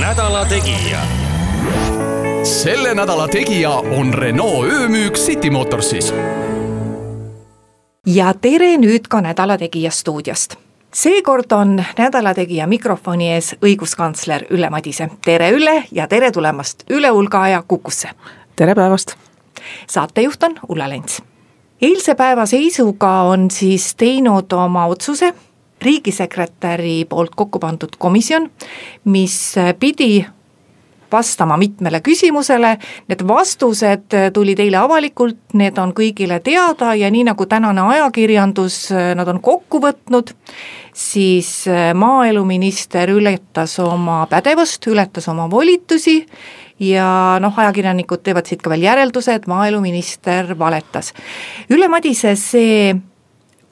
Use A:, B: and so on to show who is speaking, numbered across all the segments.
A: nädala Tegija.
B: selle nädala tegija on Renault öömüük City Motorsis.
C: ja tere nüüd ka Nädala Tegija stuudiost seekord on Nädala Tegija mikrofoni ees õiguskantsler Ülle Madise. tere, Ülle ja tere tulemast üle hulga aja Kukusse.
D: tere päevast.
C: saatejuht on Ulla Lents. eilse päeva seisuga on siis teinud oma otsuse riigisekretäri poolt kokku pandud komisjon, mis pidi vastama mitmele küsimusele, need vastused tulid eile avalikult, need on kõigile teada ja nii nagu tänane ajakirjandus nad on kokku võtnud, siis maaeluminister ületas oma pädevust, ületas oma volitusi ja noh, ajakirjanikud teevad siit ka veel järelduse, et maaeluminister valetas. Ülle Madise, see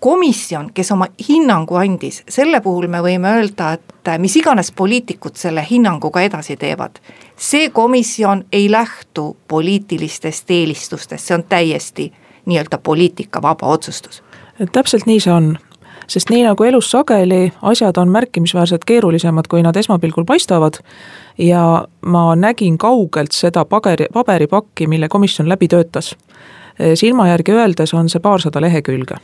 C: komisjon, kes oma hinnangu andis, selle puhul me võime öelda, et mis iganes poliitikud selle hinnanguga edasi teevad, see komisjon ei lähtu poliitilistest eelistustest, see on täiesti nii-öelda poliitikavaba otsustus.
D: täpselt nii see on, sest nii nagu elus sageli, asjad on märkimisväärselt keerulisemad, kui nad esmapilgul paistavad ja ma nägin kaugelt seda pageri, paberipakki, mille komisjon läbi töötas. silma järgi öeldes on see paarsada lehekülge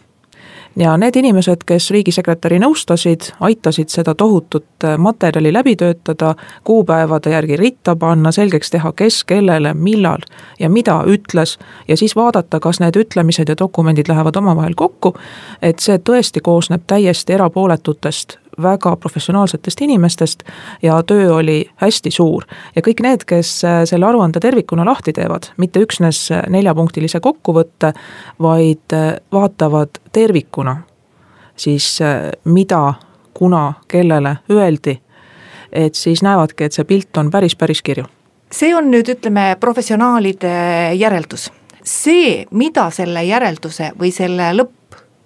D: ja need inimesed, kes riigisekretäri nõustasid, aitasid seda tohutut äh, materjali läbi töötada, kuupäevade järgi ritta panna, selgeks teha, kes kellele, millal ja mida ütles ja siis vaadata, kas need ütlemised ja dokumendid lähevad omavahel kokku, et see tõesti koosneb täiesti erapooletutest väga professionaalsetest inimestest ja töö oli hästi suur. ja kõik need, kes äh, selle aruande tervikuna lahti teevad, mitte üksnes äh, neljapunktilise kokkuvõtte, vaid äh, vaatavad tervikuna siis mida, kuna, kellele öeldi, et siis näevadki, et see pilt on päris, päris kirju.
C: see on nüüd, ütleme, professionaalide järeldus. see, mida selle järelduse või selle lõpp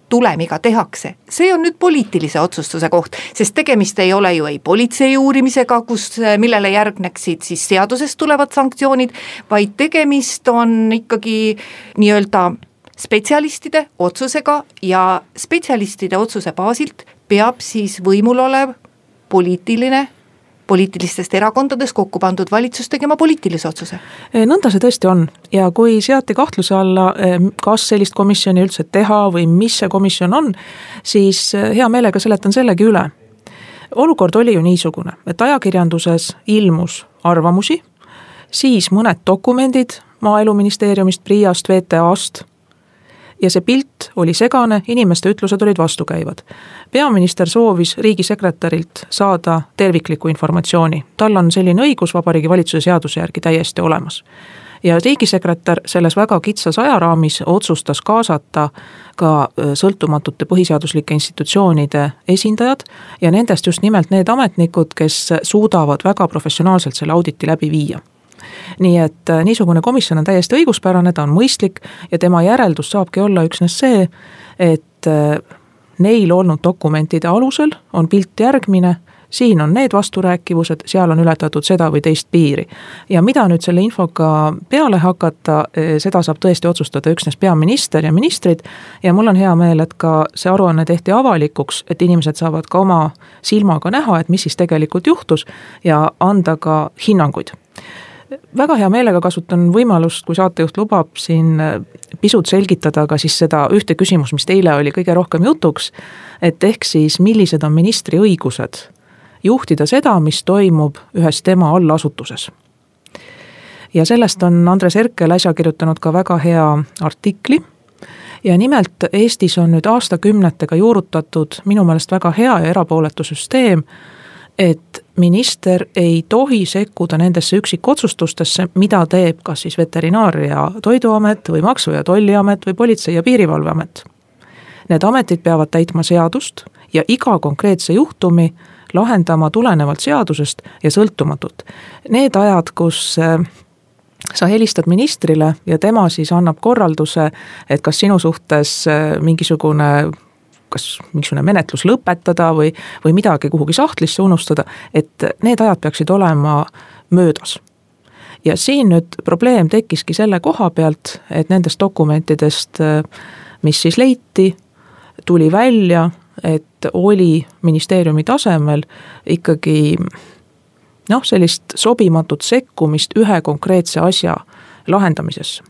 C: tulemiga tehakse, see on nüüd poliitilise otsustuse koht, sest tegemist ei ole ju ei politsei uurimisega, kus, millele järgneksid siis seadusest tulevad sanktsioonid, vaid tegemist on ikkagi nii-öelda spetsialistide otsusega ja spetsialistide otsuse baasilt peab siis võimul olev poliitiline poliitilistest erakondadest kokku pandud valitsus tegema poliitilise otsuse.
D: Nõnda see tõesti on ja kui seati kahtluse alla, kas sellist komisjoni üldse teha või mis see komisjon on, siis hea meelega seletan sellegi üle. olukord oli ju niisugune, et ajakirjanduses ilmus arvamusi, siis mõned dokumendid maaeluministeeriumist, PRIA-st, VTA-st ja see pilt oli segane, inimeste ütlused olid vastukäivad. peaminister soovis riigisekretärilt saada terviklikku informatsiooni, tal on selline õigus Vabariigi Valitsuse seaduse järgi täiesti olemas. Ja riigisekretär selles väga kitsas ajaraamis otsustas kaasata ka sõltumatute põhiseaduslike institutsioonide esindajad ja nendest just nimelt need ametnikud, kes suudavad väga professionaalselt selle auditi läbi viia nii et äh, niisugune komisjon on täiesti õiguspärane, ta on mõistlik ja tema järeldus saabki olla üksnes see, et äh, neil olnud dokumentide alusel on pilt järgmine, siin on need vasturääkivused, seal on ületatud seda või teist piiri. ja mida nüüd selle infoga peale hakata, äh, seda saab tõesti otsustada üksnes peaminister ja ministrid ja mul on hea meel, et ka see aruanne tehti avalikuks, et inimesed saavad ka oma silmaga näha, et mis siis tegelikult juhtus ja anda ka hinnanguid väga hea meelega kasutan võimalust, kui saatejuht lubab siin äh, pisut selgitada ka siis seda ühte küsimust, mis teile oli kõige rohkem jutuks. et ehk siis, millised on ministri õigused juhtida seda, mis toimub ühes tema allasutuses. ja sellest on Andres Herkel äsja kirjutanud ka väga hea artikli ja nimelt Eestis on nüüd aastakümnetega juurutatud minu meelest väga hea ja erapooletu süsteem et minister ei tohi sekkuda nendesse üksikotsustustesse, mida teeb kas siis Veterinaar- ja Toiduamet või Maksu- ja Tolliamet või Politsei- ja Piirivalveamet. Need ametid peavad täitma seadust ja iga konkreetse juhtumi lahendama tulenevalt seadusest ja sõltumatult. Need ajad, kus äh, sa helistad ministrile ja tema siis annab korralduse, et kas sinu suhtes äh, mingisugune kas mingisugune menetlus lõpetada või, või midagi kuhugi sahtlisse unustada, et need ajad peaksid olema möödas. ja siin nüüd probleem tekkiski selle koha pealt, et nendest dokumentidest, mis siis leiti, tuli välja, et oli ministeeriumi tasemel ikkagi noh, sellist sobimatut sekkumist ühe konkreetse asja lahendamisesse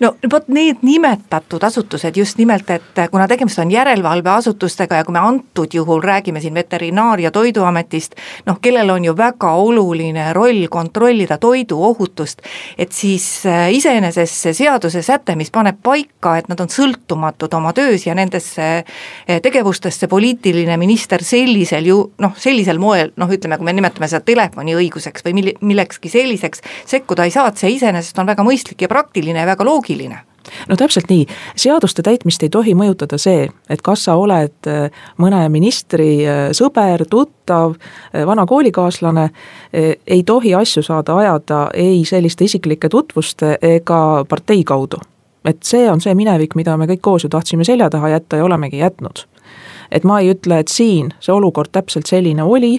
C: no vot need nimetatud asutused just nimelt, et kuna tegemist on järelevalveasutustega ja kui me antud juhul räägime siin Veterinaar- ja Toiduametist, noh, kellel on ju väga oluline roll kontrollida toiduohutust, et siis äh, iseenesest see seaduse säte, mis paneb paika, et nad on sõltumatud oma töös ja nendesse äh, tegevustesse poliitiline minister sellisel ju noh, sellisel moel noh, ütleme, kui me nimetame seda telefoniõiguseks või mille, millekski selliseks sekkuda ei saa, et see iseenesest on väga mõistlik ja praktiline ja väga loogiline
D: no täpselt nii, seaduste täitmist ei tohi mõjutada see, et kas sa oled äh, mõne ministri äh, sõber, tuttav, äh, vana koolikaaslane, ei tohi asju saada ajada ei selliste isiklike tutvuste ega partei kaudu. et see on see minevik, mida me kõik koos ju tahtsime selja taha jätta ja olemegi jätnud. et ma ei ütle, et siin see olukord täpselt selline oli,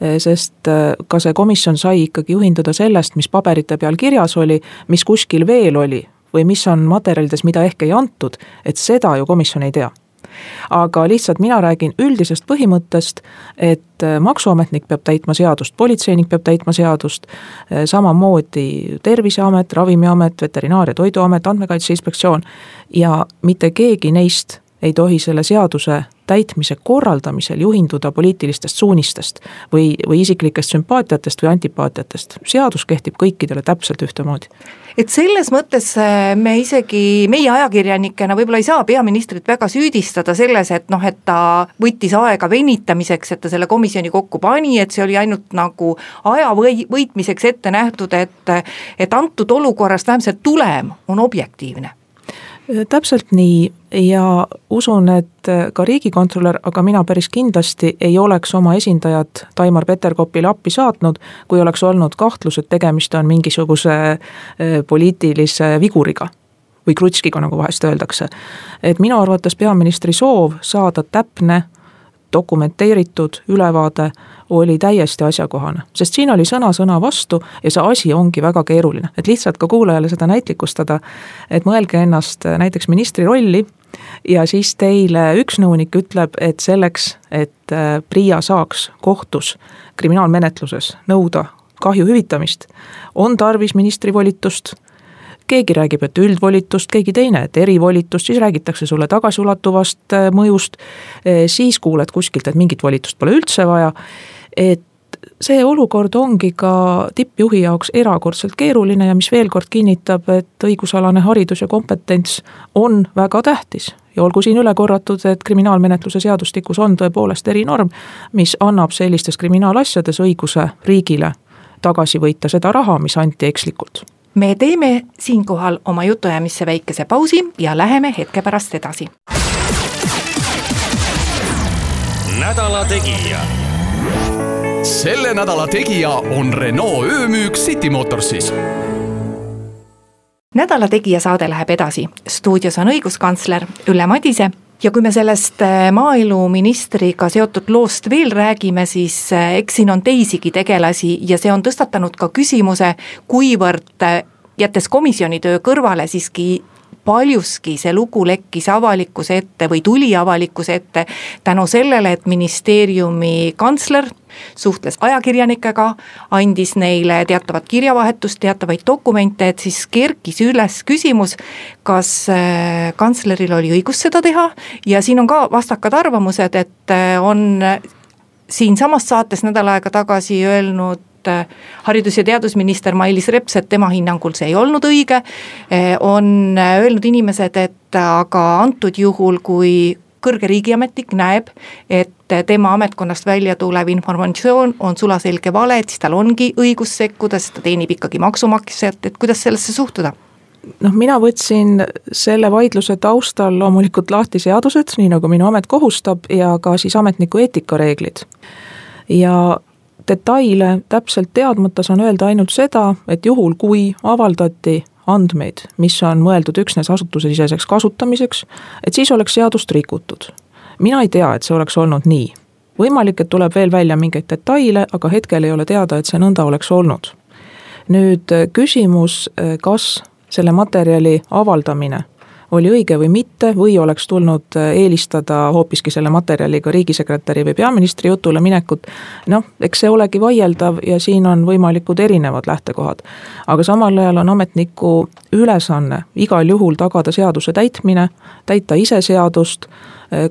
D: sest ka see komisjon sai ikkagi juhinduda sellest, mis paberite peal kirjas oli, mis kuskil veel oli või mis on materjalides, mida ehk ei antud, et seda ju komisjon ei tea. Aga lihtsalt mina räägin üldisest põhimõttest, et äh, maksuametnik peab täitma seadust, politseinik peab täitma seadust, samamoodi Terviseamet, Ravimiamet, Veterinaar- ja Toiduamet, Andmekaitse Inspektsioon ja mitte keegi neist ei tohi selle seaduse täitmise korraldamisel juhinduda poliitilistest suunistest või, või isiklikest sümpaatiatest või antipaatiatest. seadus kehtib kõikidele täpselt ühtemoodi.
C: et selles mõttes äh, me isegi, meie ajakirjanikena võib-olla ei saa peaministrit väga süüdistada selles, et noh, et ta võttis aega venitamiseks, et ta selle komisjoni kokku pani, et see oli ainult nagu aja või võitmiseks ette nähtud, et et antud olukorrast vähemalt see tulem on objektiivne
D: täpselt nii ja usun, et ka riigikontrolör, aga mina päris kindlasti ei oleks oma esindajat Taimar Peterkopile appi saatnud, kui oleks olnud kahtlus, et tegemist on mingisuguse eh, poliitilise viguriga või krutskiga, nagu vahest öeldakse. et minu arvates peaministri soov saada täpne dokumenteeritud ülevaade oli täiesti asjakohane, sest siin oli sõna sõna vastu ja see asi ongi väga keeruline, et lihtsalt ka kuulajale seda näitlikustada, et mõelge ennast näiteks ministri rolli ja siis teile üks nõunik ütleb, et selleks, et äh, PRIA saaks kohtus kriminaalmenetluses nõuda kahju hüvitamist, on tarvis ministri volitust keegi räägib, et üldvolitust, keegi teine, et erivolitust, siis räägitakse sulle tagasiulatuvast äh, mõjust, äh, siis kuuled kuskilt, et mingit volitust pole üldse vaja, et see olukord ongi ka tippjuhi jaoks erakordselt keeruline ja mis veel kord kinnitab, et õigusalane haridus ja kompetents on väga tähtis. ja olgu siin üle korratud, et kriminaalmenetluse seadustikus on tõepoolest erinorm, mis annab sellistes kriminaalasjades õiguse riigile tagasi võita seda raha, mis anti ekslikult
C: me teeme siinkohal oma jutuajamisse väikese pausi ja läheme hetke pärast edasi.
B: nädala Tegija. selle nädala tegija on Renault öömüük City Motorsis
C: nädala Tegija saade läheb edasi, stuudios on õiguskantsler Ülle Madise ja kui me sellest äh, maaeluministriga seotud loost veel räägime, siis äh, eks siin on teisigi tegelasi ja see on tõstatanud ka küsimuse, kuivõrd äh, jättes komisjoni töö kõrvale siiski paljuski see lugu lekkis avalikkuse ette või tuli avalikkuse ette tänu sellele, et ministeeriumi kantsler suhtles ajakirjanikega, andis neile teatavat kirjavahetust, teatavaid dokumente, et siis kerkis üles küsimus, kas äh, kantsleril oli õigus seda teha. Ja siin on ka vastakad arvamused, et äh, on siinsamas saates nädal aega tagasi öelnud äh, haridus- ja teadusminister Mailis Reps, et tema hinnangul see ei olnud õige. on öelnud inimesed, et aga antud juhul, kui kõrge riigiametnik näeb, et tema ametkonnast välja tulev informatsioon on sulaselge vale, et siis tal ongi õigus sekkuda, sest ta teenib ikkagi maksumaksjat, et kuidas sellesse suhtuda?
D: noh, mina võtsin selle vaidluse taustal loomulikult lahti seadused, nii nagu minu amet kohustab, ja ka siis ametniku eetikareeglid ja detaile täpselt teadmata saan öelda ainult seda, et juhul, kui avaldati andmeid, mis on mõeldud üksnes asutusesiseseks kasutamiseks, et siis oleks seadust rikutud. mina ei tea, et see oleks olnud nii. võimalik, et tuleb veel välja mingeid detaile, aga hetkel ei ole teada, et see nõnda oleks olnud. nüüd küsimus, kas selle materjali avaldamine oli õige või mitte või oleks tulnud äh, eelistada hoopiski selle materjaliga riigisekretäri või peaministri jutule minekut. noh, eks see olegi vaieldav ja siin on võimalikud erinevad lähtekohad. aga samal ajal on ametniku ülesanne igal juhul tagada seaduse täitmine, täita ise seadust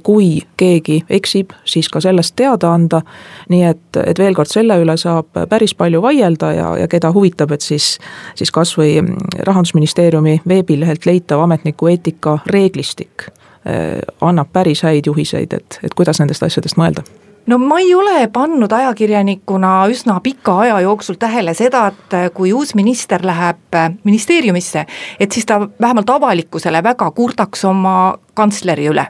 D: kui keegi eksib, siis ka sellest teada anda. nii et, et veel kord, selle üle saab päris palju vaielda ja, ja keda huvitab, et siis, siis kasvõi rahandusministeeriumi veebilehelt leitav ametniku eetika reeglistik äh, annab päris häid juhiseid, et, et kuidas nendest asjadest mõelda
C: no ma ei ole pannud ajakirjanikuna üsna pika aja jooksul tähele seda, et kui uus minister läheb ministeeriumisse, et siis ta vähemalt avalikkusele väga kurdaks oma kantsleri üle.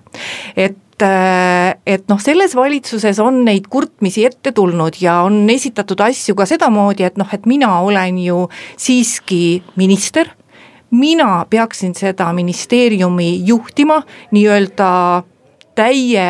C: et et noh, selles valitsuses on neid kurtmisi ette tulnud ja on esitatud asju ka sedamoodi, et noh, et mina olen ju siiski minister, mina peaksin seda ministeeriumi juhtima nii-öelda täie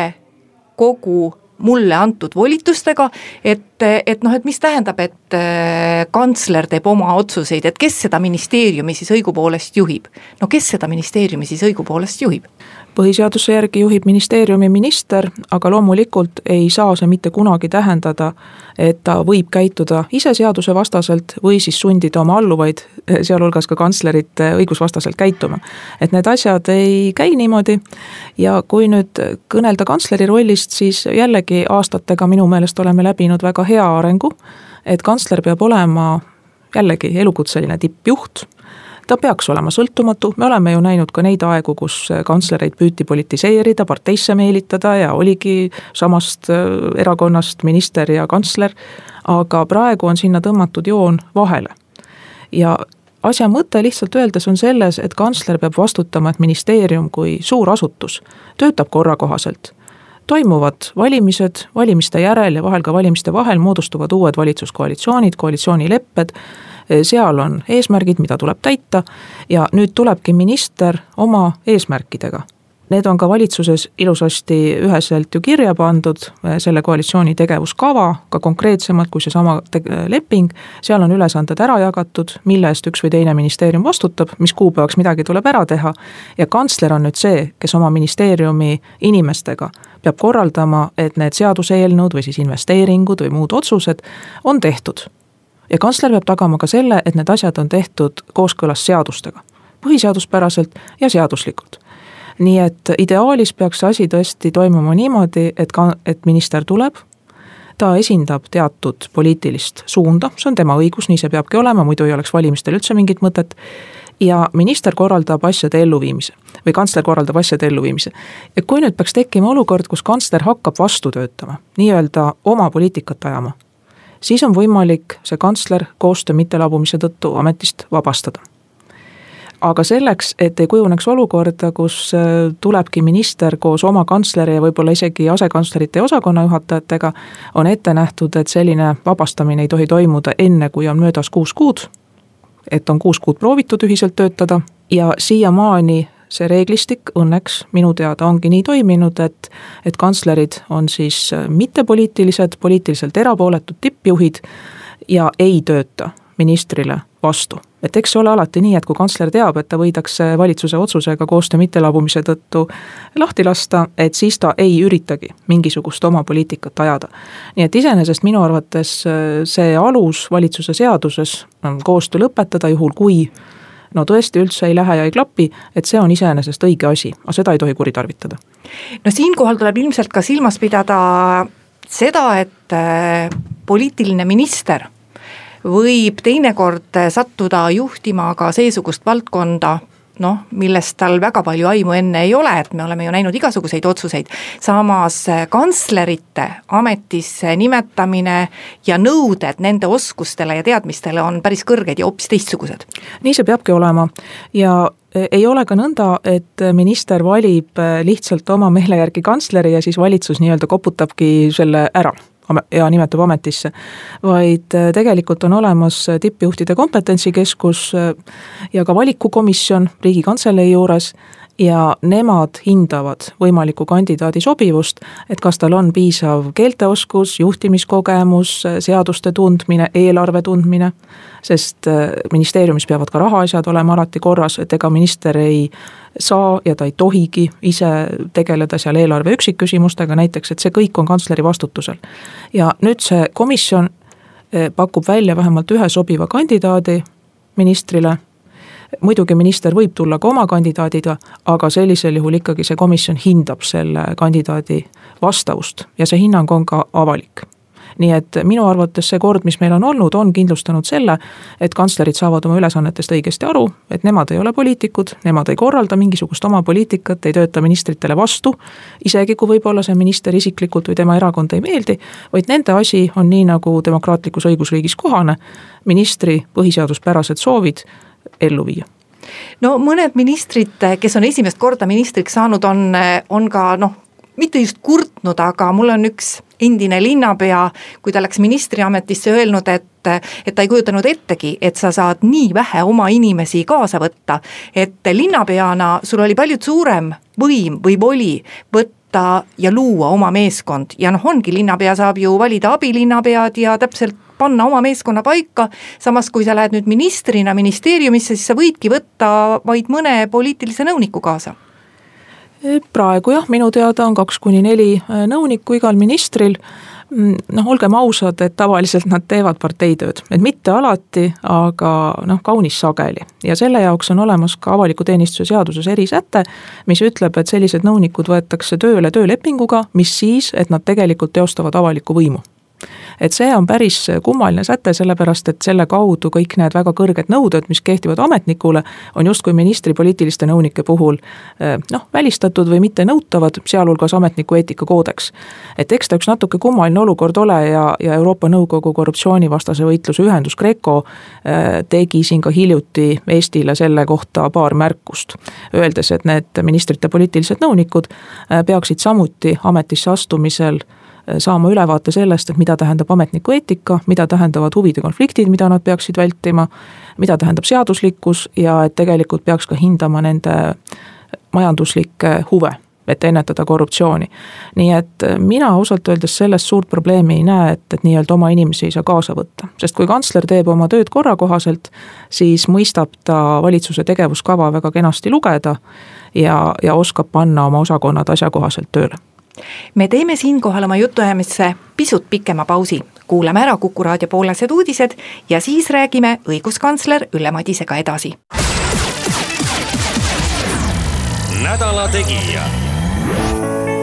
C: kogu mulle antud volitustega, et, et noh, et mis tähendab, et äh, kantsler teeb oma otsuseid, et kes seda ministeeriumi siis õigupoolest juhib? no kes seda ministeeriumi siis õigupoolest juhib?
D: Põhiseaduse järgi juhib ministeeriumi minister, aga loomulikult ei saa see mitte kunagi tähendada, et ta võib käituda ise seadusevastaselt või siis sundida oma alluvaid, sealhulgas ka kantslerit, õigusvastaselt käituma. et need asjad ei käi niimoodi ja kui nüüd kõnelda kantsleri rollist, siis jällegi aastatega minu meelest oleme läbinud väga hea arengu, et kantsler peab olema jällegi elukutseline tippjuht ta peaks olema sõltumatu, me oleme ju näinud ka neid aegu, kus kantslereid püüti politiseerida, parteisse meelitada ja oligi samast äh, erakonnast minister ja kantsler, aga praegu on sinna tõmmatud joon vahele. ja asja mõte lihtsalt öeldes on selles, et kantsler peab vastutama, et ministeerium kui suur asutus töötab korrakohaselt. Toimuvad valimised, valimiste järel ja vahel ka valimiste vahel moodustuvad uued valitsuskoalitsioonid, koalitsioonilepped seal on eesmärgid, mida tuleb täita ja nüüd tulebki minister oma eesmärkidega. Need on ka valitsuses ilusasti üheselt ju kirja pandud, selle koalitsiooni tegevuskava, ka konkreetsemalt kui seesama leping, seal on ülesanded ära jagatud, mille eest üks või teine ministeerium vastutab, mis kuupäevaks midagi tuleb ära teha, ja kantsler on nüüd see, kes oma ministeeriumi inimestega peab korraldama, et need seaduseelnõud või siis investeeringud või muud otsused on tehtud ja kantsler peab tagama ka selle, et need asjad on tehtud kooskõlas seadustega, põhiseaduspäraselt ja seaduslikult. nii et ideaalis peaks see asi tõesti toimuma niimoodi, et ka, et minister tuleb, ta esindab teatud poliitilist suunda, see on tema õigus, nii see peabki olema, muidu ei oleks valimistel üldse mingit mõtet ja minister korraldab asjade elluviimise või kantsler korraldab asjade elluviimise. ja kui nüüd peaks tekkima olukord, kus kantsler hakkab vastu töötama, nii-öelda oma poliitikat ajama, siis on võimalik see kantsler koostöö mittelabumise tõttu ametist vabastada. aga selleks, et ei kujuneks olukorda, kus äh, tulebki minister koos oma kantsleri ja võib-olla isegi asekantslerite ja osakonnajuhatajatega, on ette nähtud, et selline vabastamine ei tohi toimuda enne, kui on möödas kuus kuud, et on kuus kuud proovitud ühiselt töötada ja siiamaani see reeglistik õnneks minu teada ongi nii toiminud, et, et kantslerid on siis äh, mittepoliitilised, poliitiliselt erapooletud tippjuhid ja ei tööta ministrile vastu. et eks see ole alati nii, et kui kantsler teab, et ta võidakse valitsuse otsusega koostöö mittelabumise tõttu lahti lasta, et siis ta ei üritagi mingisugust oma poliitikat ajada. nii et iseenesest minu arvates äh, see alus valitsuse seaduses, koostöö lõpetada, juhul kui no tõesti üldse ei lähe ja ei klapi, et see on iseenesest õige asi, aga seda ei tohi kuritarvitada.
C: no siinkohal tuleb ilmselt ka silmas pidada seda, et äh, poliitiline minister võib teinekord sattuda juhtima ka seesugust valdkonda, noh, millest tal väga palju aimu enne ei ole, et me oleme ju näinud igasuguseid otsuseid. samas eh, kantslerite ametisse nimetamine ja nõuded nende oskustele ja teadmistele on päris kõrged ja hoopis teistsugused.
D: nii see peabki olema ja eh, ei ole ka nõnda, et minister valib eh, lihtsalt oma meele järgi kantsleri ja siis valitsus nii-öelda koputabki selle ära ja nimetab ametisse, vaid äh, tegelikult on olemas tippjuhtide kompetentsikeskus ja ka valikukomisjon Riigikantselei juures ja nemad hindavad võimaliku kandidaadi sobivust, et kas tal on piisav keelteoskus, juhtimiskogemus, seaduste tundmine, eelarve tundmine, sest äh, ministeeriumis peavad ka rahaasjad olema alati korras, et ega minister ei saa ja ta ei tohigi ise tegeleda seal eelarve üksikküsimustega näiteks, et see kõik on kantsleri vastutusel. ja nüüd see komisjon äh, pakub välja vähemalt ühe sobiva kandidaadi ministrile muidugi minister võib tulla ka oma kandidaadiga, aga sellisel juhul ikkagi see komisjon hindab selle kandidaadi vastavust ja see hinnang on ka avalik. Nii et minu arvates see kord, mis meil on olnud, on kindlustanud selle, et kantslerid saavad oma ülesannetest õigesti aru, et nemad ei ole poliitikud, nemad ei korralda mingisugust oma poliitikat, ei tööta ministritele vastu, isegi kui võib-olla see minister isiklikult või tema erakond ei meeldi, vaid nende asi on nii, nagu demokraatlikus õigusriigis kohane, ministri põhiseaduspärased soovid ellu viia
C: no mõned ministrid, kes on esimest korda ministriks saanud, on, on ka noh, mitte just kurtnud, aga mul on üks endine linnapea, kui ta läks ministriametisse, öelnud, et et ta ei kujutanud ettegi, et sa saad nii vähe oma inimesi kaasa võtta. et linnapeana sul oli palju suurem võim või voli võtta ja luua oma meeskond ja noh, ongi, linnapea saab ju valida abilinnapead ja täpselt panna oma meeskonna paika, samas kui sa lähed nüüd ministrina ministeeriumisse, siis sa võidki võtta vaid mõne poliitilise nõuniku kaasa.
D: Praegu jah, minu teada on kaks kuni neli äh, nõunikku igal ministril. Mm, noh, olgem ausad, et tavaliselt nad teevad parteitööd, et mitte alati, aga noh, kaunis sageli. ja selle jaoks on olemas ka avaliku teenistuse seaduses erisäte, mis ütleb, et sellised nõunikud võetakse tööle töölepinguga, mis siis, et nad tegelikult teostavad avalikku võimu et see on päris kummaline säte, sellepärast et selle kaudu kõik need väga kõrged nõuded, mis kehtivad ametnikule, on justkui ministri poliitiliste nõunike puhul eh, noh, välistatud või mitte nõutavad, sealhulgas ametniku eetikakoodeks. et eks ta üks natuke kummaline olukord ole ja, ja Euroopa Nõukogu korruptsioonivastase võitluse ühendus GRECO eh, tegi siin ka hiljuti Eestile selle kohta paar märkust, öeldes, et need ministrite poliitilised nõunikud eh, peaksid samuti ametisse astumisel saama ülevaate sellest, et mida tähendab ametniku eetika, mida tähendavad huvide konfliktid, mida nad peaksid vältima, mida tähendab seaduslikkus ja et tegelikult peaks ka hindama nende majanduslikke huve et ennetada korruptsiooni. nii et mina ausalt öeldes sellest suurt probleemi ei näe, et, et nii-öelda oma inimesi ei saa kaasa võtta. sest kui kantsler teeb oma tööd korrakohaselt, siis mõistab ta valitsuse tegevuskava väga kenasti lugeda ja, ja oskab panna oma osakonnad asjakohaselt tööle
C: me teeme siinkohal oma jutuajamisse pisut pikema pausi, kuulame ära Kuku raadio poolesed uudised ja siis räägime õiguskantsler Ülle Madisega edasi.
B: nädala Tegija.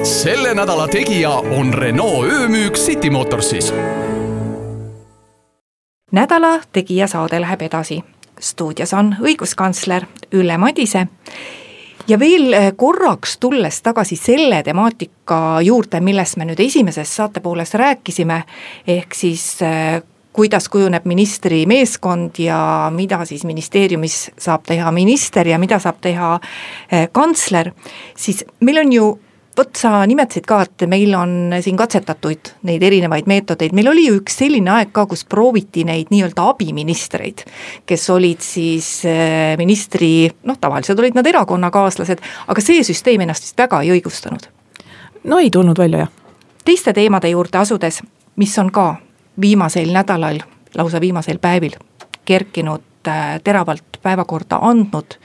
B: selle nädala tegija on Renault öömüük City Motorsis.
C: nädala Tegija saade läheb edasi. stuudios on õiguskantsler Ülle Madise ja veel eh, korraks tulles tagasi selle temaatika juurde, millest me nüüd esimeses saatepooles rääkisime, ehk siis eh, kuidas kujuneb ministri meeskond ja mida siis ministeeriumis saab teha minister ja mida saab teha eh, kantsler, siis meil on ju vot sa nimetasid ka, et meil on siin katsetatuid neid erinevaid meetodeid, meil oli ju üks selline aeg ka, kus prooviti neid nii-öelda abiministreid, kes olid siis eh, ministri, noh, tavaliselt olid nad erakonnakaaslased, aga see süsteem ennast vist väga ei õigustanud.
D: no ei tulnud välja, jah.
C: teiste teemade juurde asudes, mis on ka viimasel nädalal, lausa viimasel päevil kerkinud äh, teravalt päevakorda andnud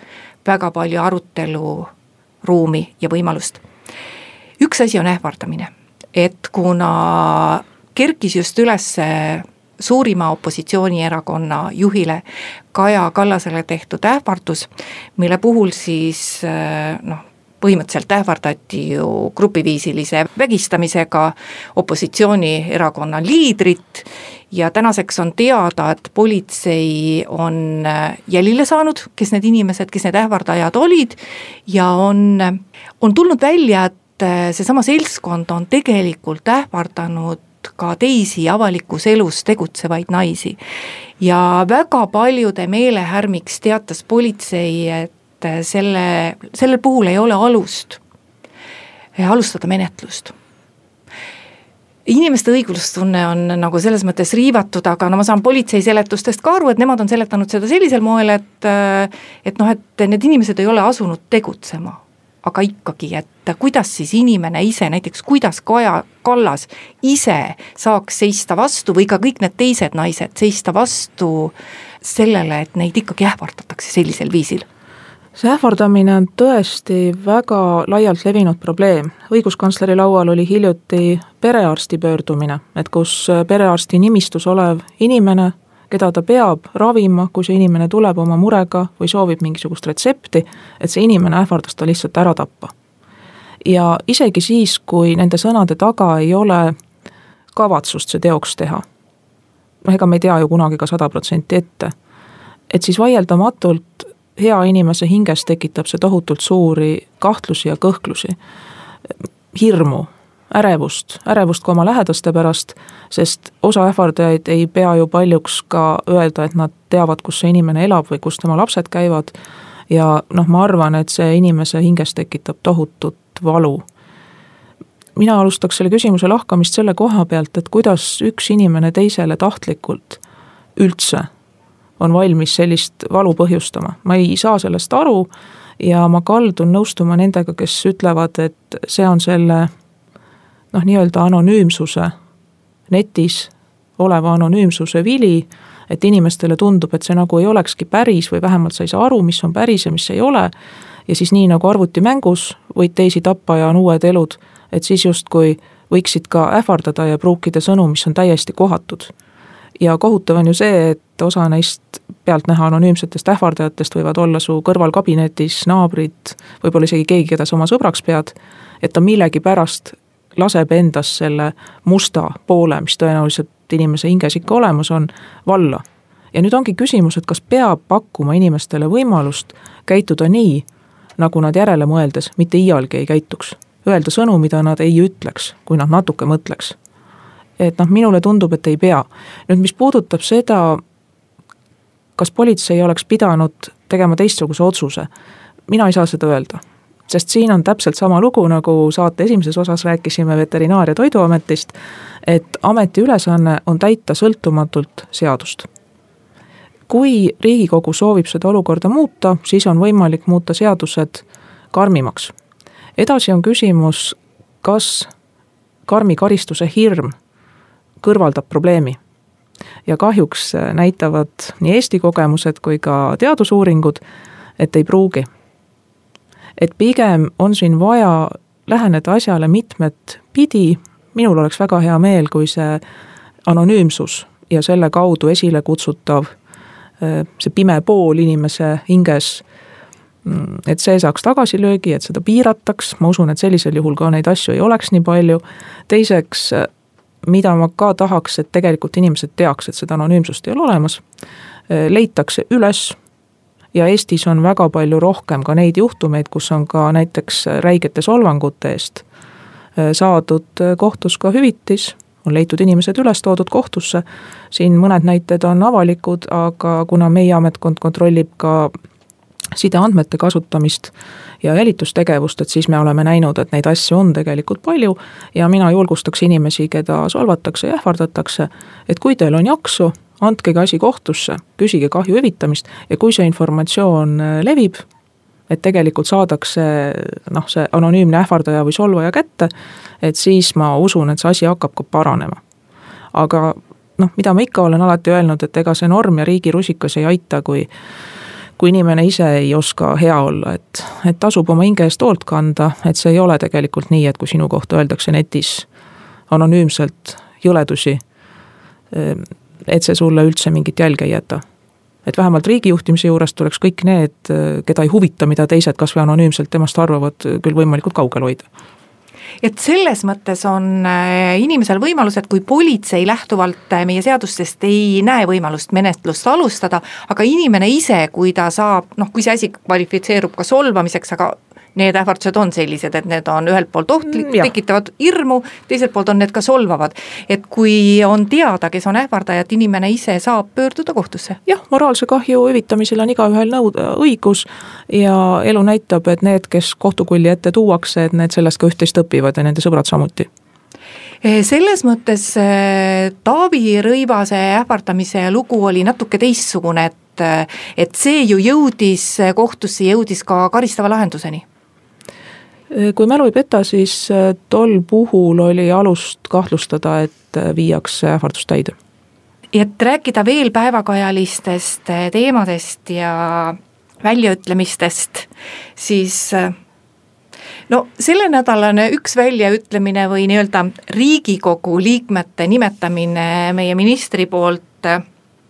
C: väga palju aruteluruumi ja võimalust üks asi on ähvardamine, et kuna kerkis just üles suurima opositsioonierakonna juhile Kaja Kallasele tehtud ähvardus, mille puhul siis noh, põhimõtteliselt ähvardati ju grupiviisilise vägistamisega opositsioonierakonna liidrit ja tänaseks on teada, et politsei on jälile saanud, kes need inimesed, kes need ähvardajad olid ja on, on tulnud välja, et seesama seltskond on tegelikult ähvardanud ka teisi avalikus elus tegutsevaid naisi. ja väga paljude meelehärmiks teatas politsei, et äh, selle, sellel puhul ei ole alust äh, alustada menetlust. inimeste õiglustunne on nagu selles mõttes riivatud, aga no ma saan politsei seletustest ka aru, et nemad on seletanud seda sellisel moel, et et noh, et need inimesed ei ole asunud tegutsema. Aga ikkagi, et kuidas siis inimene ise, näiteks kuidas Kaja Kallas ise saaks seista vastu või ka kõik need teised naised seista vastu sellele, et neid ikkagi ähvardatakse sellisel viisil
D: see ähvardamine on tõesti väga laialt levinud probleem. õiguskantsleri laual oli hiljuti perearsti pöördumine, et kus perearsti nimistus olev inimene, keda ta peab ravima, kui see inimene tuleb oma murega või soovib mingisugust retsepti, et see inimene ähvardas ta lihtsalt ära tappa. ja isegi siis, kui nende sõnade taga ei ole kavatsust see teoks teha, noh ega me ei tea ju kunagi ka sada protsenti ette, et siis vaieldamatult hea inimese hinges tekitab see tohutult suuri kahtlusi ja kõhklusi, hirmu, ärevust, ärevust ka oma lähedaste pärast, sest osa ähvardajaid ei pea ju paljuks ka öelda, et nad teavad, kus see inimene elab või kus tema lapsed käivad, ja noh, ma arvan, et see inimese hinges tekitab tohutut valu. mina alustaks selle küsimuse lahkamist selle koha pealt, et kuidas üks inimene teisele tahtlikult üldse on valmis sellist valu põhjustama, ma ei saa sellest aru ja ma kaldun nõustuma nendega, kes ütlevad, et see on selle noh, nii-öelda anonüümsuse, netis oleva anonüümsuse vili, et inimestele tundub, et see nagu ei olekski päris või vähemalt sa ei saa aru, mis on päris ja mis ei ole, ja siis nii nagu arvutimängus võid teisi tappa ja on uued elud, et siis justkui võiksid ka ähvardada ja pruukida sõnu, mis on täiesti kohatud. Ja kohutav on ju see, et osa neist pealtnäha anonüümsetest ähvardajatest võivad olla su kõrval kabinetis naabrid, võib-olla isegi keegi, keda sa oma sõbraks pead, et ta millegipärast laseb endas selle musta poole, mis tõenäoliselt inimese hinges ikka olemas on, valla. ja nüüd ongi küsimus, et kas peab pakkuma inimestele võimalust käituda nii, nagu nad järele mõeldes mitte iialgi ei käituks. Öelda sõnu, mida nad ei ütleks, kui nad natuke mõtleks et noh, minule tundub, et ei pea. nüüd, mis puudutab seda, kas politsei oleks pidanud tegema teistsuguse otsuse, mina ei saa seda öelda. Sest siin on täpselt sama lugu, nagu saate esimeses osas rääkisime Veterinaar- ja Toiduametist, et ameti ülesanne on täita sõltumatult seadust. kui Riigikogu soovib seda olukorda muuta, siis on võimalik muuta seadused karmimaks. edasi on küsimus, kas karmi karistuse hirm kõrvaldab probleemi. ja kahjuks näitavad nii Eesti kogemused kui ka teadusuuringud, et ei pruugi. Et pigem on siin vaja läheneda asjale mitmet pidi, minul oleks väga hea meel, kui see anonüümsus ja selle kaudu esile kutsutav see pime pool inimese hinges, mm, et see saaks tagasilöögi, et seda piirataks, ma usun, et sellisel juhul ka neid asju ei oleks nii palju, teiseks mida ma ka tahaks, et tegelikult inimesed teaks, et seda anonüümsust ei ole olemas, leitakse üles ja Eestis on väga palju rohkem ka neid juhtumeid, kus on ka näiteks räigete solvangute eest saadud kohtus ka hüvitis, on leitud inimesed üles, toodud kohtusse, siin mõned näited on avalikud, aga kuna meie ametkond kontrollib ka sideandmete kasutamist ja jälitustegevust, et siis me oleme näinud, et neid asju on tegelikult palju ja mina julgustaks inimesi, keda solvatakse ja ähvardatakse, et kui teil on jaksu, andkegi asi kohtusse, küsige kahju hüvitamist ja kui see informatsioon äh, levib, et tegelikult saadakse noh, see anonüümne ähvardaja või solvaja kätte, et siis ma usun, et see asi hakkab ka paranema. aga noh, mida ma ikka olen alati öelnud, et ega see norm ja riigi rusikas ei aita, kui kui inimene ise ei oska hea olla, et, et tasub oma hinge eest hoolt kanda, et see ei ole tegelikult nii, et kui sinu kohta öeldakse netis anonüümselt jõledusi, et see sulle üldse mingit jälge ei jäta. et vähemalt riigijuhtimise juures tuleks kõik need, keda ei huvita, mida teised kas või anonüümselt temast arvavad, küll võimalikult kaugel hoida
C: et selles mõttes on äh, inimesel võimalus, et kui politsei lähtuvalt äh, meie seadustest ei näe võimalust menetlust alustada, aga inimene ise, kui ta saab, noh, kui see asi kvalifitseerub ka solvamiseks, aga need ähvardused on sellised, et need on ühelt poolt ohtlik, mm, tekitavad hirmu, teiselt poolt on need ka solvavad. et kui on teada, kes on ähvardaja, et inimene ise saab pöörduda kohtusse.
D: jah, moraalse kahju hüvitamisel on igaühel nõuda õigus ja elu näitab, et need, kes kohtukulli ette tuuakse, et need sellest ka üht-teist õpivad ja nende sõbrad samuti
C: selles mõttes Taavi Rõivase ähvardamise lugu oli natuke teistsugune, et, et see ju jõudis kohtusse, jõudis ka karistava lahenduseni
D: kui mälu ei peta, siis tol puhul oli alust kahtlustada, et viiakse ähvardust täide
C: et rääkida veel päevakajalistest teemadest ja väljaütlemistest, siis no sellenädalane üks väljaütlemine või nii-öelda Riigikogu liikmete nimetamine meie ministri poolt,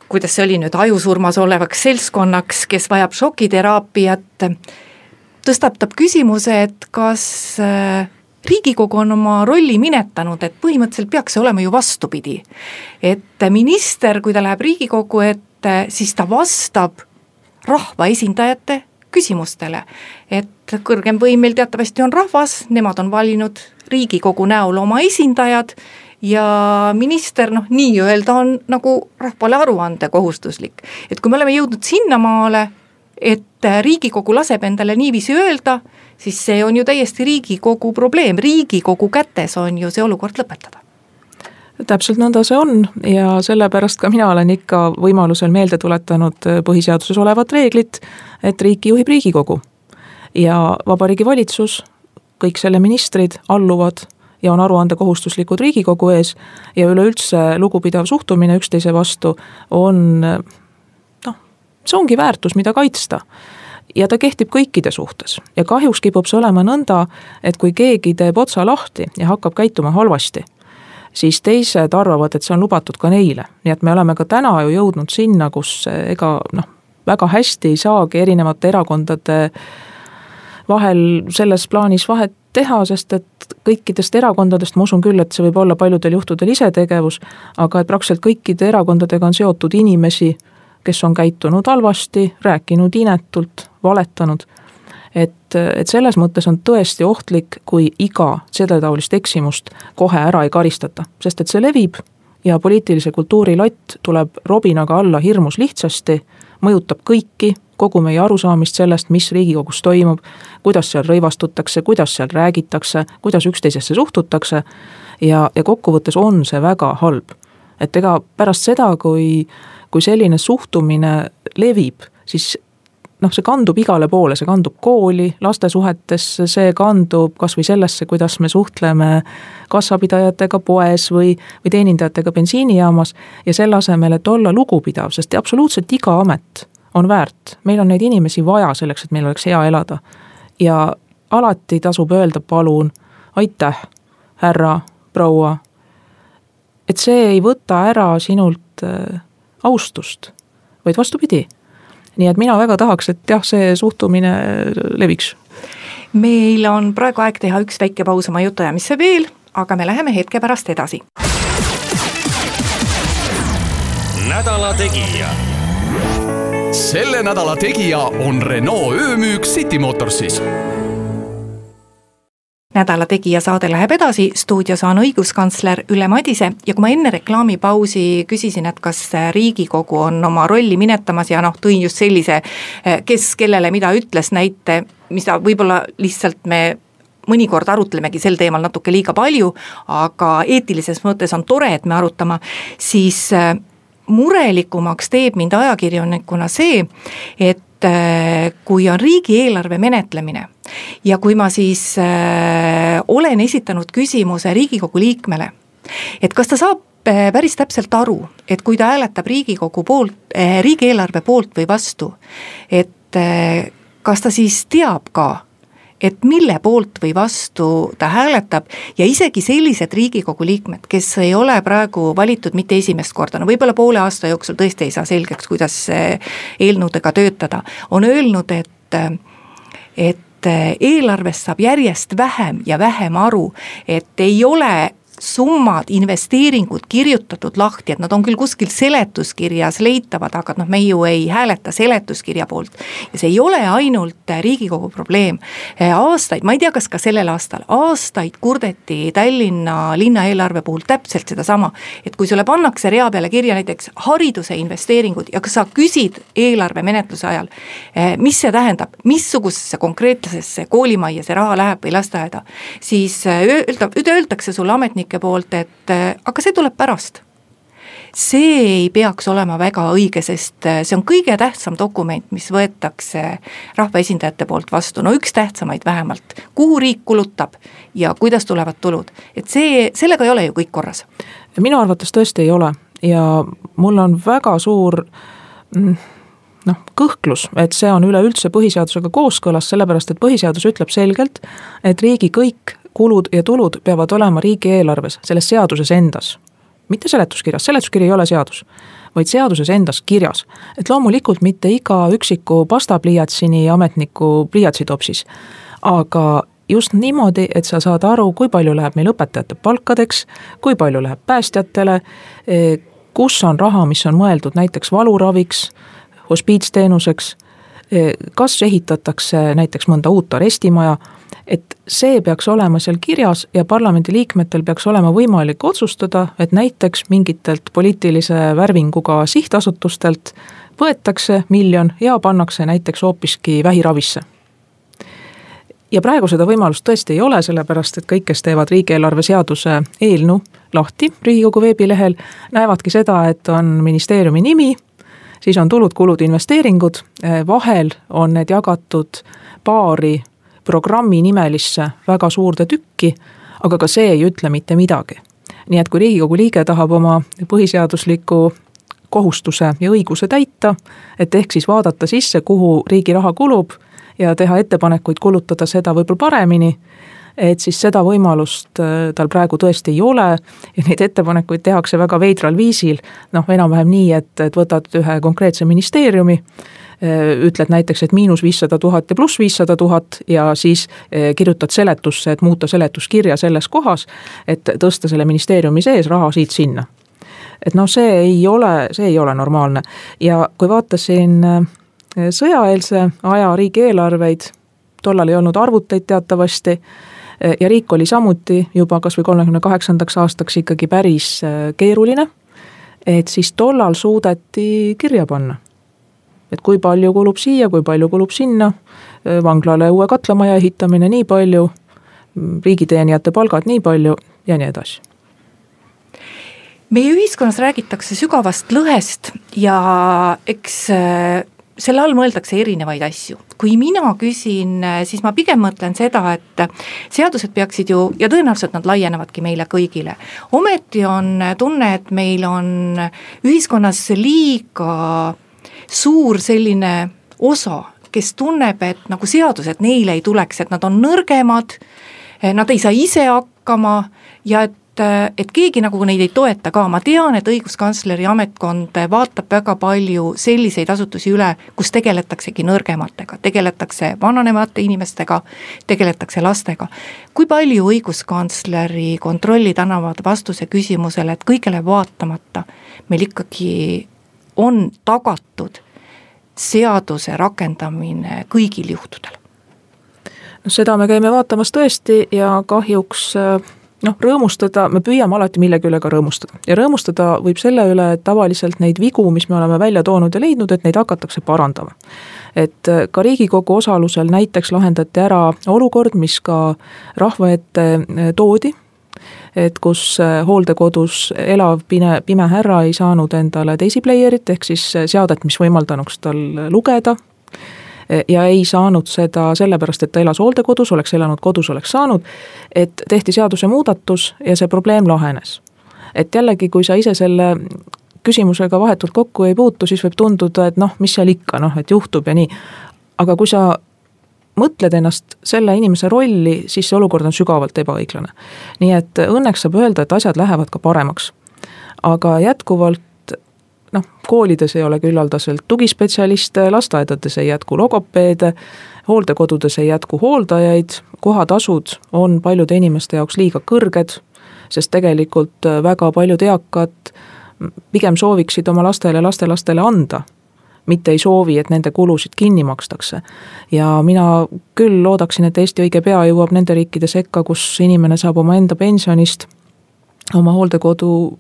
C: kuidas see oli nüüd, ajusurmas olevaks seltskonnaks, kes vajab šokiteraapiat, tõstatab küsimuse, et kas riigikogu on oma rolli minetanud, et põhimõtteliselt peaks see olema ju vastupidi. et minister, kui ta läheb riigikogu ette, siis ta vastab rahvaesindajate küsimustele. et kõrgem võim meil teatavasti on rahvas, nemad on valinud riigikogu näol oma esindajad ja minister noh, nii-öelda on nagu rahvale aruandekohustuslik. et kui me oleme jõudnud sinnamaale, et riigikogu laseb endale niiviisi öelda, siis see on ju täiesti Riigikogu probleem, Riigikogu kätes on ju see olukord lõpetada
D: täpselt nõnda see on ja sellepärast ka mina olen ikka võimalusel meelde tuletanud põhiseaduses olevat reeglit, et riiki juhib Riigikogu. ja Vabariigi Valitsus, kõik selle ministrid alluvad ja on aruandekohustuslikud Riigikogu ees ja üleüldse lugupidav suhtumine üksteise vastu on noh, see ongi väärtus, mida kaitsta. ja ta kehtib kõikide suhtes. ja kahjuks kipub see olema nõnda, et kui keegi teeb otsa lahti ja hakkab käituma halvasti, siis teised arvavad, et see on lubatud ka neile, nii et me oleme ka täna ju jõudnud sinna, kus ega noh, väga hästi ei saagi erinevate erakondade vahel selles plaanis vahet teha, sest et kõikidest erakondadest ma usun küll, et see võib olla paljudel juhtudel isetegevus, aga et praktiliselt kõikide erakondadega on seotud inimesi, kes on käitunud halvasti, rääkinud inetult, valetanud. et, et selles mõttes on tõesti ohtlik, kui iga selletaolist eksimust kohe ära ei karistata, sest et see levib ja poliitilise kultuuri lott tuleb robinaga alla hirmus lihtsasti, mõjutab kõiki, kogu meie arusaamist sellest, mis Riigikogus toimub, kuidas seal rõivastutakse, kuidas seal räägitakse, kuidas üksteisesse suhtutakse ja, ja kokkuvõttes on see väga halb. et ega pärast seda, kui kui selline suhtumine levib, siis noh, see kandub igale poole, see kandub kooli, laste suhetesse, see kandub kas või sellesse, kuidas me suhtleme kassapidajatega poes või, või teenindajatega bensiinijaamas ja selle asemel, et olla lugupidav, sest absoluutselt iga amet on väärt, meil on neid inimesi vaja selleks, et meil oleks hea elada. ja alati tasub öelda palun, aitäh, härra, proua, et see ei võta ära sinult äh, austust, vaid vastupidi. nii et mina väga tahaks, et jah, see suhtumine leviks.
C: meil on praegu aeg teha üks väike paus oma jutuajamisse veel, aga me läheme hetke pärast edasi.
B: nädala Tegija. selle nädala tegija on Renault öömüük City Motorsis
C: nädala Tegija saade läheb edasi, stuudios on õiguskantsler Ülle Madise ja kui ma enne reklaamipausi küsisin, et kas Riigikogu on oma rolli minetamas ja noh, tõin just sellise, kes kellele mida ütles näite, mida võib-olla lihtsalt me mõnikord arutlemegi sel teemal natuke liiga palju, aga eetilises mõttes on tore, et me arutame, siis murelikumaks teeb mind ajakirjanikuna see, et kui on riigieelarve menetlemine ja kui ma siis äh, olen esitanud küsimuse Riigikogu liikmele, et kas ta saab äh, päris täpselt aru, et kui ta hääletab Riigikogu poolt äh,, riigieelarve poolt või vastu, et äh, kas ta siis teab ka, et mille poolt või vastu ta hääletab ja isegi sellised Riigikogu liikmed, kes ei ole praegu valitud mitte esimest korda, no võib-olla poole aasta jooksul tõesti ei saa selgeks, kuidas eelnõudega töötada, on öelnud, et et eelarvest saab järjest vähem ja vähem aru, et ei ole summad, investeeringud kirjutatud lahti, et nad on küll kuskil seletuskirjas leitavad, aga noh, me ju ei hääleta seletuskirja poolt. ja see ei ole ainult Riigikogu probleem. aastaid, ma ei tea, kas ka sellel aastal, aastaid kurdeti Tallinna linnaeelarve puhul täpselt sedasama, et kui sulle pannakse rea peale kirja näiteks hariduse investeeringud ja kas sa küsid eelarve menetluse ajal, mis see tähendab, missugusesse konkreetsesse koolimajja see raha läheb või lasteaeda, siis öelda, öeldakse sulle ametnik ametnike poolt, et aga see tuleb pärast see ei peaks olema väga õige, sest äh, see on kõige tähtsam dokument, mis võetakse rahvaesindajate poolt vastu, no üks tähtsamaid vähemalt. kuhu riik kulutab ja kuidas tulevad tulud, et see, sellega ei ole ju kõik korras.
D: minu arvates tõesti ei ole ja mul on väga suur mm, noh, kõhklus, et see on üleüldse põhiseadusega kooskõlas, sellepärast et põhiseadus ütleb selgelt, et riigi kõik kulud ja tulud peavad olema riigieelarves, selles seaduses endas mitte seletuskirjas, seletuskiri ei ole seadus, vaid seaduses endas kirjas. et loomulikult mitte iga üksiku pastapliiatsini ametniku pliiatsitopsis, aga just niimoodi, et sa saad aru, kui palju läheb meil õpetajate palkadeks, kui palju läheb päästjatele, e, kus on raha, mis on mõeldud näiteks valuraviks, hospiitsteenuseks, e, kas ehitatakse näiteks mõnda uut arestimaja et see peaks olema seal kirjas ja parlamendiliikmetel peaks olema võimalik otsustada, et näiteks mingitelt poliitilise värvinguga sihtasutustelt võetakse miljon ja pannakse näiteks hoopiski vähiravisse. ja praegu seda võimalust tõesti ei ole, sellepärast et kõik, kes teevad riigieelarve seaduse eelnõu lahti Riigikogu veebilehel, näevadki seda, et on ministeeriumi nimi, siis on tulud, kulud, investeeringud, vahel on need jagatud paari programmi nimelisse väga suurde tükki, aga ka see ei ütle mitte midagi. nii et kui Riigikogu liige tahab oma põhiseadusliku kohustuse ja õiguse täita, et ehk siis vaadata sisse, kuhu riigi raha kulub ja teha ettepanekuid kulutada seda võib-olla paremini, et siis seda võimalust äh, tal praegu tõesti ei ole ja neid ettepanekuid tehakse väga veidral viisil, noh, enam-vähem nii, et, et võtad ühe konkreetse ministeeriumi, Äh, ütled näiteks, et miinus viissada tuhat ja pluss viissada tuhat ja siis äh, kirjutad seletusse, et muuta seletuskirja selles kohas, et tõsta selle ministeeriumi sees raha siit-sinna. et noh, see ei ole, see ei ole normaalne ja kui vaatasin sõjaeelse aja riigieelarveid, tollal ei olnud arvuteid teatavasti ja riik oli samuti juba kas või kolmekümne kaheksandaks aastaks ikkagi päris keeruline, et siis tollal suudeti kirja panna. Et kui palju kulub siia, kui palju kulub sinna, vanglale uue katlamaja ehitamine nii palju, riigiteenijate palgad nii palju ja nii edasi.
C: Meie ühiskonnas räägitakse sügavast lõhest ja eks äh, selle all mõeldakse erinevaid asju. kui mina küsin, äh, siis ma pigem mõtlen seda, et seadused peaksid ju ja tõenäoliselt nad laienevadki meile kõigile. ometi on tunne, et meil on ühiskonnas liiga suur selline osa, kes tunneb, et nagu seadused neile ei tuleks, et nad on nõrgemad, nad ei saa ise hakkama ja et et keegi nagu neid ei toeta ka, ma tean, et õiguskantsleri ametkond vaatab väga palju selliseid asutusi üle, kus tegeletaksegi nõrgematega, tegeletakse vananevate inimestega, tegeletakse lastega. kui palju õiguskantsleri kontrollid annavad vastuse küsimusele, et kõigele vaatamata meil ikkagi on tagatud seaduse rakendamine kõigil juhtudel?
D: no seda me käime vaatamas tõesti ja kahjuks noh, rõõmustada, me püüame alati millegi üle ka rõõmustada. Ja rõõmustada võib selle üle, et tavaliselt neid vigu, mis me oleme välja toonud ja leidnud, et neid hakatakse parandama. et ka Riigikogu osalusel näiteks lahendati ära olukord, mis ka rahva ette toodi. Et kus äh, hooldekodus elav pime, pime härra ei saanud endale teisipleierit, ehk siis äh, seadet, mis võimaldanuks tal lugeda, ja ei saanud seda sellepärast, et ta elas hooldekodus, oleks elanud kodus, oleks saanud, et tehti seadusemuudatus ja see probleem lahenes. et jällegi, kui sa ise selle küsimusega vahetult kokku ei puutu, siis võib tunduda, et noh, mis seal ikka, noh, et juhtub ja nii. aga kui sa mõtled ennast selle inimese rolli, siis see olukord on sügavalt ebaõiglane. nii et õnneks saab öelda, et asjad lähevad ka paremaks. aga jätkuvalt noh, koolides ei ole küllaldaselt tugispetsialiste, lasteaedades ei jätku logopeede, hooldekodudes ei jätku hooldajaid, kohatasud on paljude inimeste jaoks liiga kõrged, sest tegelikult väga paljud eakad pigem sooviksid oma lastele lastelastele anda mitte ei soovi, et nende kulusid kinni makstakse. ja mina küll loodaksin, et Eesti õige pea jõuab nende riikide sekka, kus inimene saab omaenda pensionist oma hooldekodu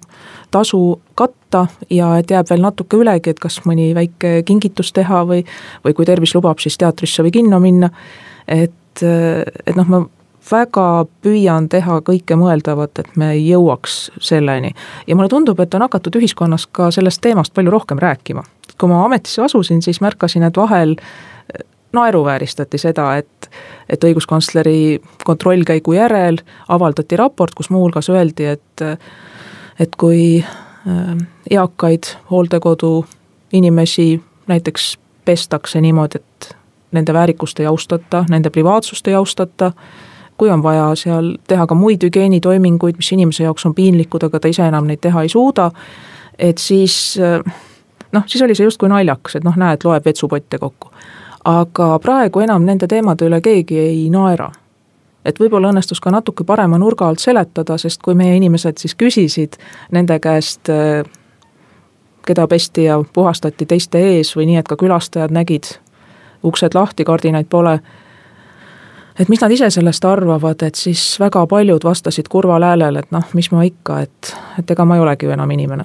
D: tasu katta ja et jääb veel natuke ülegi, et kas mõni väike kingitus teha või, või kui tervis lubab, siis teatrisse või kinno minna. et, et noh, ma väga püüan teha kõike mõeldavat, et me jõuaks selleni. ja mulle tundub, et on hakatud ühiskonnas ka sellest teemast palju rohkem rääkima. kui ma ametisse asusin, siis märkasin, et vahel naeruvääristati seda, et, et õiguskantsleri kontrollkäigu järel avaldati raport, kus muuhulgas öeldi, et, et kui äh, eakaid hooldekodu inimesi näiteks pestakse niimoodi, et nende väärikust ei austata, nende privaatsust ei austata, kui on vaja seal teha ka muid hügieenitoiminguid, mis inimese jaoks on piinlikud, aga ta ise enam neid teha ei suuda, et siis noh, siis oli see justkui naljakas, et noh, näed, loeb vetsupotte kokku. Aga praegu enam nende teemade üle keegi ei naera. et võib-olla õnnestus ka natuke parema nurga alt seletada, sest kui meie inimesed siis küsisid nende käest keda pesti ja puhastati teiste ees või nii, et ka külastajad nägid, uksed lahti, kardinaid pole. et mis nad ise sellest arvavad, et siis väga paljud vastasid kurval häälel, et noh, mis ma ikka, et, et ega ma ei olegi ju enam inimene.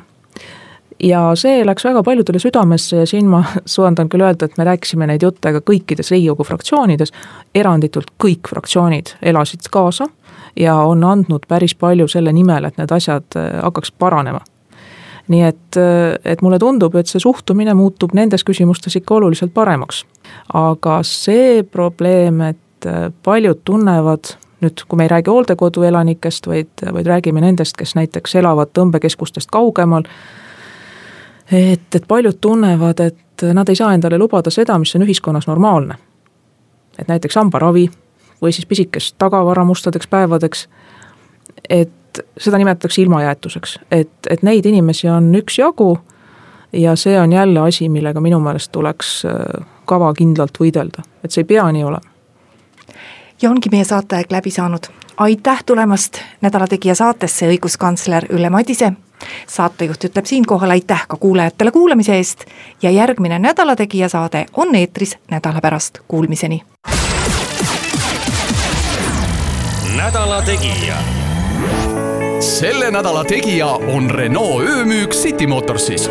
D: Ja see läks väga paljudele südamesse ja siin ma suudan küll öelda, et me rääkisime neid jutte ka kõikides Riigikogu fraktsioonides, eranditult kõik fraktsioonid elasid kaasa ja on andnud päris palju selle nimel, et need asjad äh, hakkaks paranema nii et, et mulle tundub, et see suhtumine muutub nendes küsimustes ikka oluliselt paremaks. aga see probleem, et paljud tunnevad nüüd, kui me ei räägi hooldekodu elanikest, vaid, vaid räägime nendest, kes näiteks elavad tõmbekeskustest kaugemal, et, et paljud tunnevad, et nad ei saa endale lubada seda, mis on ühiskonnas normaalne. et näiteks hambaravi või siis pisikest tagavara mustadeks päevadeks, et seda nimetatakse ilmajäetuseks, et, et neid inimesi on üksjagu ja see on jälle asi, millega minu meelest tuleks äh, kavakindlalt võidelda, et see ei pea nii olema.
C: ja ongi meie saateaeg läbi saanud. aitäh tulemast Nädala Tegija saatesse, õiguskantsler Ülle Madise. Saatejuht ütleb siinkohal aitäh ka kuulajatele kuulamise eest ja järgmine Nädala Tegija saade on eetris nädala pärast, kuulmiseni.
E: nädala Tegija
B: selle nädala tegija on Renault öömüük City Motorsis